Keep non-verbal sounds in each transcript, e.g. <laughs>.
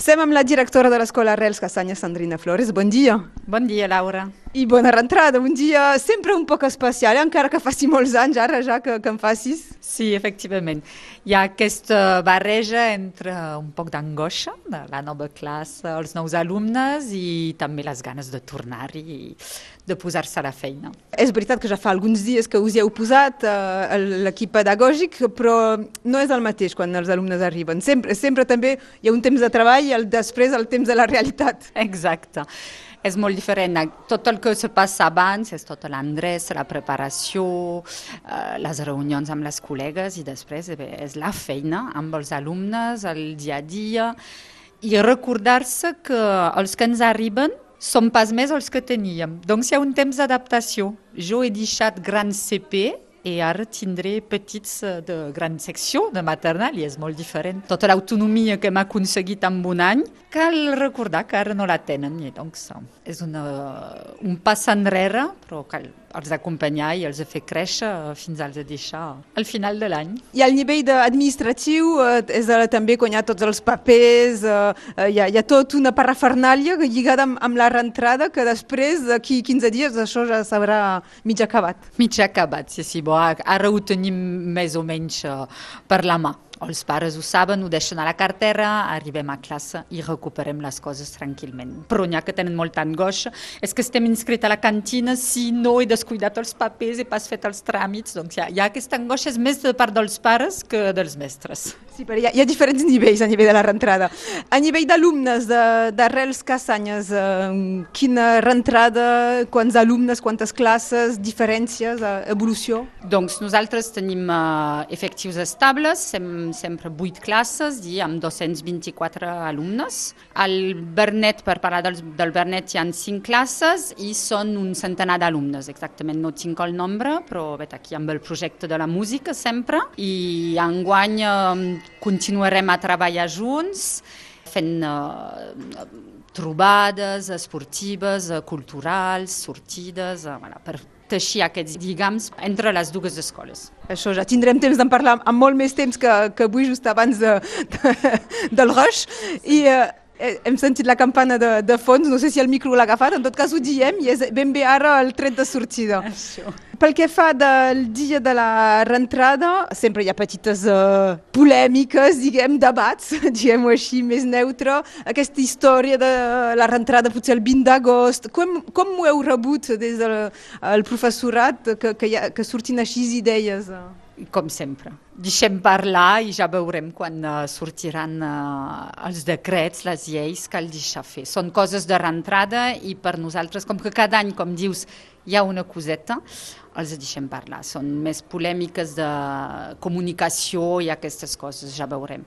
Sem amb la directora de l'Escola Arrels Cassanya, Sandrina Flores. Bon dia. Bon dia, Laura. I bona rentrada, un dia sempre un poc especial, eh? encara que faci molts anys ara ja que, que en facis. Sí, efectivament. Hi ha aquesta barreja entre un poc d'angoixa de la nova classe, els nous alumnes i també les ganes de tornar-hi de posar-se a la feina. És veritat que ja fa alguns dies que us hi heu posat eh, l'equip pedagògic, però no és el mateix quan els alumnes arriben. Sempre, sempre també hi ha un temps de treball i el, després el temps de la realitat. Exacte és molt diferent. Tot el que se passa abans és tota l'endreç, la preparació, eh, les reunions amb les col·legues i després bé, és la feina amb els alumnes, el dia a dia i recordar-se que els que ens arriben són pas més els que teníem. Doncs hi ha un temps d'adaptació. Jo he deixat gran CP i ara tindré petits eh, de de maternal i és molt diferent. Tota l'autonomia que hem aconseguit en un any, cal la un pas enrere, els acompanyar i els fer créixer fins als deixar al final de l'any. I al nivell administratiu eh, és eh, també quan hi ha tots els papers, eh, hi, ha, hi ha tot una parafernàlia lligada amb, amb la reentrada que després d'aquí 15 dies això ja s'haurà mig acabat. Mig acabat, sí, sí. Bo, ara ho tenim més o menys per la mà els pares ho saben, ho deixen a la cartera, arribem a classe i recuperem les coses tranquil·ment. Però n'hi ha que tenen molta angoixa, és que estem inscrits a la cantina, si no he descuidat els papers, he pas fet els tràmits, doncs hi ha, hi ha aquesta angoixa, és més de part dels pares que dels mestres. Sí, però hi ha, hi ha diferents nivells a nivell de la reentrada. A nivell d'alumnes d'arrels Cassanyes, eh, quina reentrada, quants alumnes, quantes classes, diferències, eh, evolució? Doncs nosaltres tenim eh, efectius estables, sem sempre 8 classes i amb 224 alumnes. Al Bernet, per parlar del, del Bernet, hi ha 5 classes i són un centenar d'alumnes. Exactament no tinc el nombre, però vet, aquí amb el projecte de la música sempre. I enguany eh, continuarem a treballar junts fent eh, trobades esportives, eh, culturals, sortides, eh, voilà, per teixir aquests lligams entre les dues escoles. Això ja tindrem temps d'en parlar amb molt més temps que, que avui just abans de, de, del rush i eh, hem sentit la campana de, de fons, no sé si el micro l'ha agafat, en tot cas ho diem i és ben bé ara el tret de sortida. Això. Pel que fa del dia de la reentrada, sempre hi ha petites uh, polèmiques, diguem, debats, <laughs> diguem-ho així, més neutre. Aquesta història de la reentrada potser el 20 d'agost, com, com ho heu rebut des del el professorat que, que, ha, que surtin així idees? Com sempre. Deixem parlar i ja veurem quan uh, sortiran uh, els decrets, les lleis el deixar fer. Són coses de reentrada i per nosaltres, com que cada any, com dius, hi ha una coseta, els deixem parlar. Són més polèmiques de comunicació i aquestes coses, ja veurem.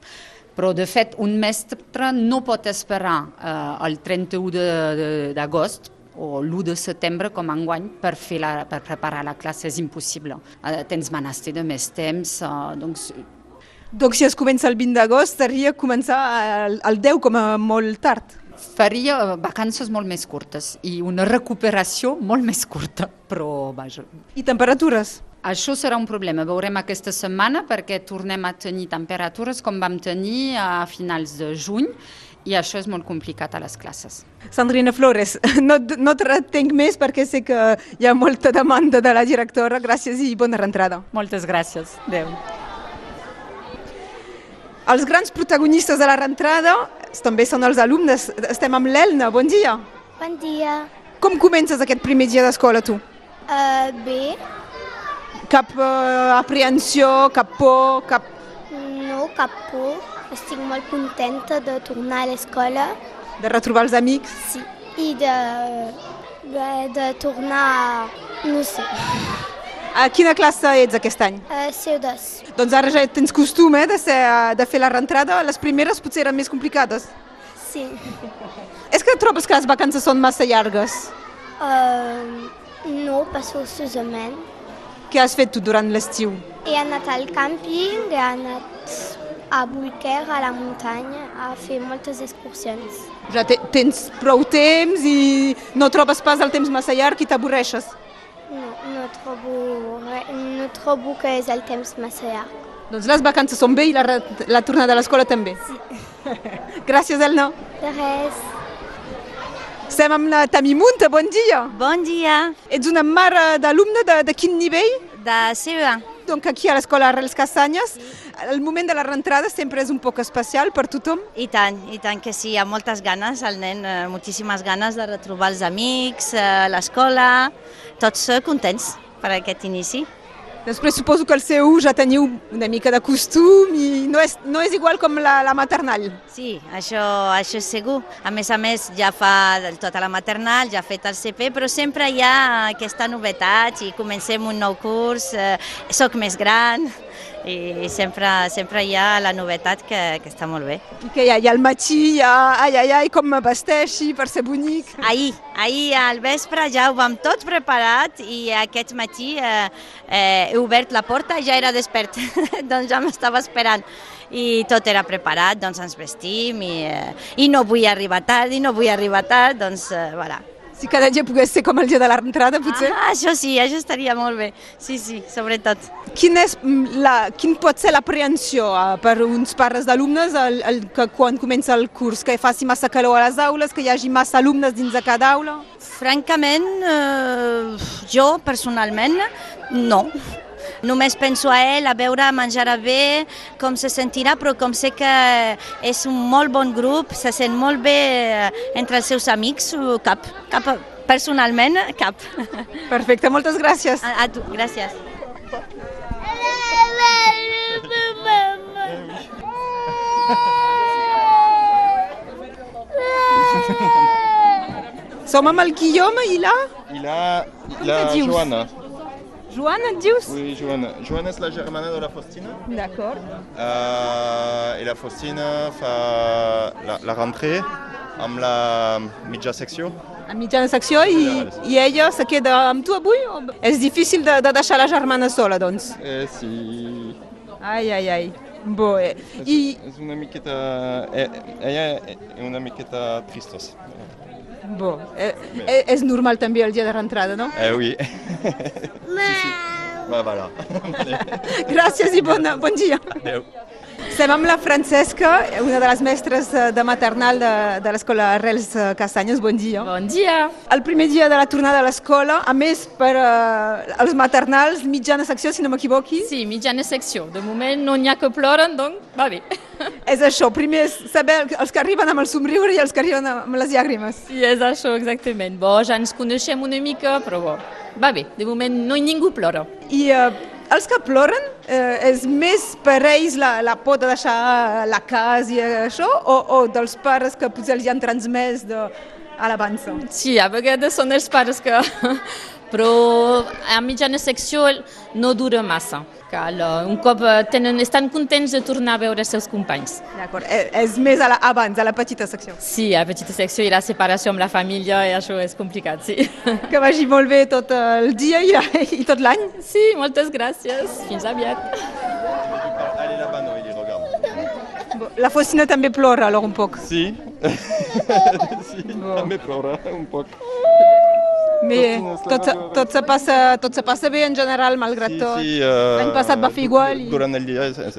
Però, de fet, un mestre no pot esperar eh, el 31 d'agost o l'1 de setembre com enguany per, fer la, per preparar la classe és impossible. Eh, tens menester de més temps, eh, doncs... Donc si es comença el 20 d'agost, seria començar el, el 10 com a molt tard faria vacances molt més curtes i una recuperació molt més curta, però vaja. I temperatures? Això serà un problema. Veurem aquesta setmana perquè tornem a tenir temperatures com vam tenir a finals de juny i això és molt complicat a les classes. Sandrina Flores, <laughs> no, no te retenc més perquè sé que hi ha molta demanda de la directora. Gràcies i bona reentrada. Moltes gràcies. Adéu. Els grans protagonistes de la reentrada també són els alumnes. Estem amb l'Elna, bon dia. Bon dia. Com comences aquest primer dia d'escola, tu? Uh, bé. Cap uh, aprehensió, cap por, cap... No, cap por. Estic molt contenta de tornar a l'escola. De retrobar els amics? Sí, i de, de, de tornar, no sé. A quina classe ets aquest any? Uh, CO2. Doncs ara ja tens costum eh, de, ser, de fer la reentrada. Les primeres potser eren més complicades. Sí. És que trobes que les vacances són massa llargues? Uh, no, pas forçosament. Què has fet tu durant l'estiu? He anat al càmping, he anat a Bulquer, a la muntanya, a fer moltes excursions. Ja te, tens prou temps i no trobes pas el temps massa llarg i t'avorreixes? No, no trobo, no trobo que és el temps massa llarg. Doncs les vacances són bé i la, la tornada a l'escola també. Sí. <laughs> Gràcies, Elna. De res. Estem amb la Tami Munta, bon dia. Bon dia, Ets una mare d'alumne de, de quin nivell? de CEA. Donc aquí a l'escola Arrels Castanyes, el moment de la rentrada sempre és un poc especial per tothom. I tant, i tant que sí, amb moltes ganes, el nen, eh, moltíssimes ganes de retrobar els amics, eh, l'escola, tots eh, contents per aquest inici. Després suposo que el seu ja teniu una mica de costum i no és, no és igual com la, la maternal. Sí, això, això és segur. A més a més, ja fa del tot a la maternal, ja ha fet el CP, però sempre hi ha aquesta novetat i comencem un nou curs, eh, soc més gran i sempre, sempre hi ha la novetat que, que està molt bé. I que hi ha, hi ha el matí, hi ha, ai, ai, ai, com me vesteixi per ser bonic. Ahir, ahir al vespre ja ho vam tot preparat i aquest matí eh, eh, he obert la porta i ja era despert, <laughs> doncs ja m'estava esperant. I tot era preparat, doncs ens vestim i, eh, i no vull arribar tard i no vull arribar tard, doncs eh, voilà. Si cada dia pogués ser com el dia de la rentrada, potser. Ah, això sí, això estaria molt bé, sí, sí, sobretot. Quin, és, mm, la, quin pot ser l'aprehensió eh, per uns pares d'alumnes el, el, que quan comença el curs? Que faci massa calor a les aules, que hi hagi massa alumnes dins de cada aula? Francament, eh, jo personalment no. Només penso a ell, a veure, menjarà bé, com se sentirà, però com sé que és un molt bon grup, se sent molt bé eh, entre els seus amics, cap, cap, personalment, cap. Perfecte, moltes gràcies. A, a tu, gràcies. Som amb el Guillaume i la... Il a, il a te dius Johanna. Joana, et dius? Oui, Johanna. Johanna és la germana de la Faustina. D'acord. Euh, et la Faustina fa la, la rentrée amb la mitja secció. A mitjana secció i, i ella se queda amb tu avui? És difícil de, de deixar la germana sola, doncs? Eh, sí. Ai, ai, ai. Bo, eh. És, I, és una miqueta... Eh, ella és una miqueta tristos. Bo, eh, eh, és normal també el dia de rentrada, no? Eh, oui. sí, sí. Va, voilà. Gràcies i bon, bon dia. Adéu. Estem amb la Francesca, una de les mestres eh, de maternal de, de l'escola Arrels eh, Castanyes. Bon dia. Bon dia. El primer dia de la tornada a l'escola, a més per eh, els maternals, mitjana secció, si no m'equivoqui. Sí, mitjana secció. De moment no n'hi ha que ploren, doncs va bé. <laughs> És això, primer és saber els que arriben amb el somriure i els que arriben amb les llàgrimes. Sí, és això, exactament. Bo, ja ens coneixem una mica, però bo, va bé. De moment no hi ningú plora. I eh, els que ploren, eh, és més per ells la, la por de deixar la casa i això, o, o dels pares que potser els hi han transmès de, a l'avança? Sí, a vegades són els pares que... <laughs> però a mitjana secció no dura massa. Cal, eh, un cop eh, tenen, estan contents de tornar a veure els seus companys. D'acord, eh, és més a la, abans, a la petita secció. Sí, a petita secció i la separació amb la família, i això és complicat, sí. <laughs> Que vagi molt bé tot el dia i, i tot l'any. Sí, moltes gràcies. Fins aviat. La Faustina també plora, alors, un poc. Sí. <laughs> sí, també plora un poc. Es tot, la se- va tot, se passa, tot se passa bé en general, malgrat Sí, tot. sí, eh, L'any passat va fer igual. I... Durant el dia és, és,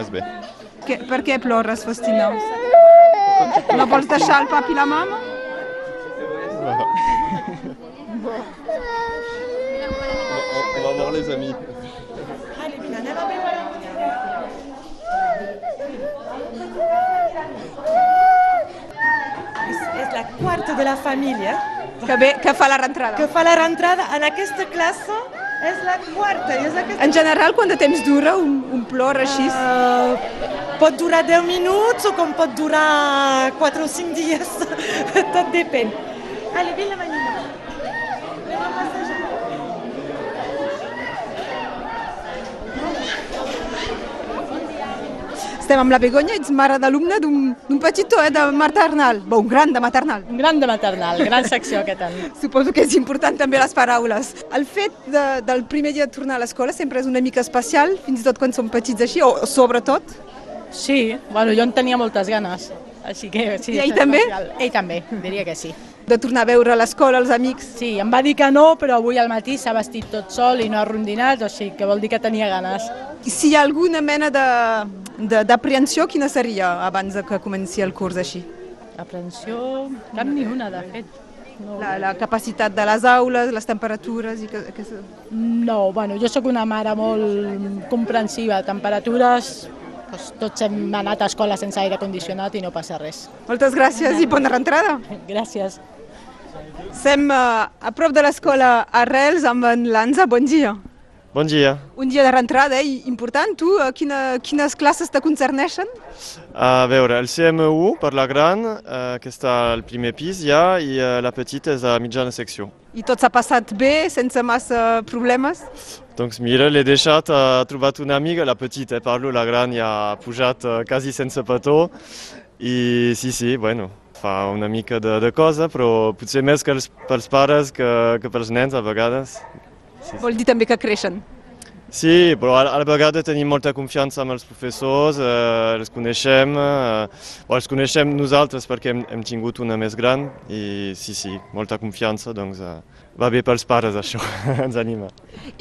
és bé. Que, per què plores, Faustina? No <laughs> vols deixar el papi i la mama? On, on va voir les amis. És, és la quarta de la família Que, bé, que fa la rentrada. que fa la rentrada en aquesta classe. És la quarta. i És aquesta... En general, quant de temps dura un, un plor així? Uh, pot durar 10 minuts o com pot durar 4 o 5 dies. <laughs> Tot depèn. Allez, vine, Manina. Estem amb la Begoña, ets mare d'alumne d'un petitó, eh, de maternal. Bo, un gran de maternal. Un gran de maternal, gran secció aquest any. <laughs> Suposo que és important també les paraules. El fet de, del primer dia de tornar a l'escola sempre és una mica especial, fins i tot quan som petits així, o sobretot. Sí, bueno, jo en tenia moltes ganes. Així que sí. I ell també? especial. Ell també, diria que sí. De tornar a veure l'escola, els amics. Sí, em va dir que no, però avui al matí s'ha vestit tot sol i no ha rondinat, o sigui que vol dir que tenia ganes. I si hi ha alguna mena de- de- d'aprehensió, quina seria abans de que comenci el curs així? Aprensió, cap ni una, de fet. No, La, la capacitat de les aules, les temperatures i que, que... no bueno, jo sóc una mare molt comprensiva. Temperatures, doncs, tots hem anat a escola sense aire condicionat i no passa res. Moltes gràcies i bona rentrada. <laughs> Gràcies. Sem eh, a prop de l'escola Arrels amb en Lanza. Bon dia. Bon dia. Un dia de rentrada eh? important. Tu, eh, quina, quines classes te concerneixen? A veure, el CMU per la gran, eh, que està al primer pis ja, i eh, la petita és a mitjana secció. I tot s'ha passat bé, sense massa problemes? Doncs mira, l'he deixat, ha trobat una amiga, la petita, eh, parlo, la gran ja ha pujat eh, quasi sense petó, i sí, sí, bueno, fa una mica de, de cosa, però potser més que els, pels pares que, que pels nens a vegades. Vol dir també que creixen. Sí, però a, la vegada tenim molta confiança amb els professors, eh, els coneixem, eh, o els coneixem nosaltres perquè hem, hem tingut una més gran i sí, sí, molta confiança, doncs eh, va bé pels pares això, <laughs> ens anima.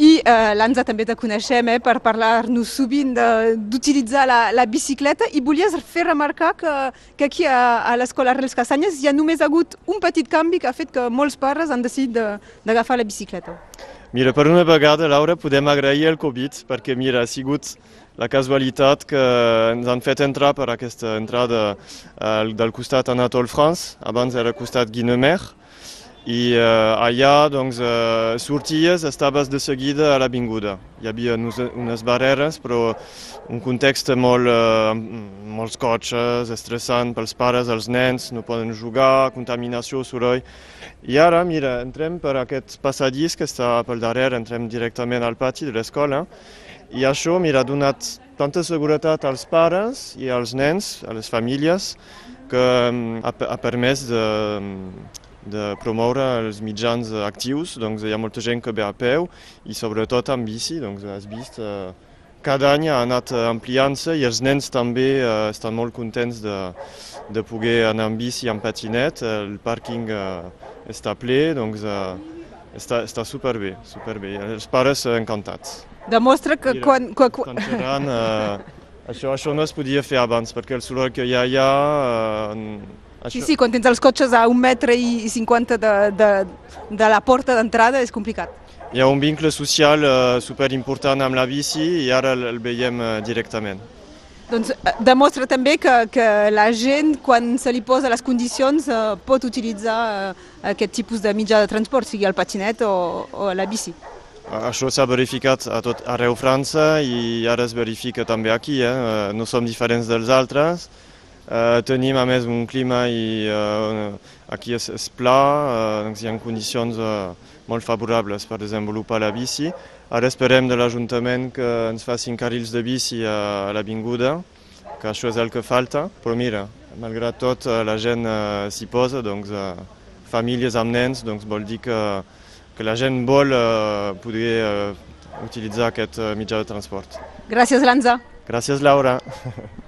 I eh, l'Anza també te coneixem eh, per parlar-nos sovint de- d'utilitzar la, la bicicleta i volies fer remarcar que, que aquí a, a l'escola Arrels Castanyes hi ha només hagut un petit canvi que ha fet que molts pares han decidit de- d'agafar la bicicleta. Mira, per una vegada, Laura, podem agrair el Covid, perquè mira, ha sigut la casualitat que ens han fet entrar per aquesta entrada eh, del costat Anatole France, abans era costat Guinemer, i eh, allà doncs, eh, sorties, estaves de seguida a l'avinguda. Hi havia unes, unes barreres, però un context molt, eh, molts cotxes, estressant pels pares, els nens, no poden jugar, contaminació, soroll. I ara, mira, entrem per aquest passadís que està pel darrere, entrem directament al pati de l'escola, i això, mira, ha donat tanta seguretat als pares i als nens, a les famílies, que mm, ha, ha permès de, de promoure els mitjans actius, doncs hi ha molta gent que ve a peu i sobretot amb bici, doncs has vist, eh, cada any ha anat eh, ampliant-se i els nens també eh, estan molt contents de, de poder anar amb bici, amb patinet, el pàrquing eh, està ple, doncs eh, està, està superbé, superbé. Els pares eh, encantats. Demostra que Mira, quan... quan, quan... Xerrant, eh, això, això no es podia fer abans, perquè el soroll que hi ha allà... Eh, Sí, sí, quan tens els cotxes a un metre i cinquanta de, de, de la porta d'entrada és complicat. Hi ha un vincle social eh, superimportant amb la bici i ara el, el veiem eh, directament. Doncs eh, demostra també que, que la gent, quan se li posa les condicions, eh, pot utilitzar eh, aquest tipus de mitjà de transport, sigui el patinet o, o la bici. Això s'ha verificat a tot arreu França i ara es verifica també aquí. Eh? No som diferents dels altres. Eh, tenim a més un clima i eh, aquí és, és pla, eh, doncs hi ha condicions eh, molt favorables per desenvolupar la bici. Ara esperem de l'Ajuntament que ens facin carrils de bici a l'avinguda, que això és el que falta. Però mira, malgrat tot eh, la gent eh, s'hi posa, doncs eh, famílies amb nens, doncs vol dir que, que la gent vol eh, poder eh, utilitzar aquest eh, mitjà de transport. Gràcies, Lanza. Gràcies, Laura. <laughs>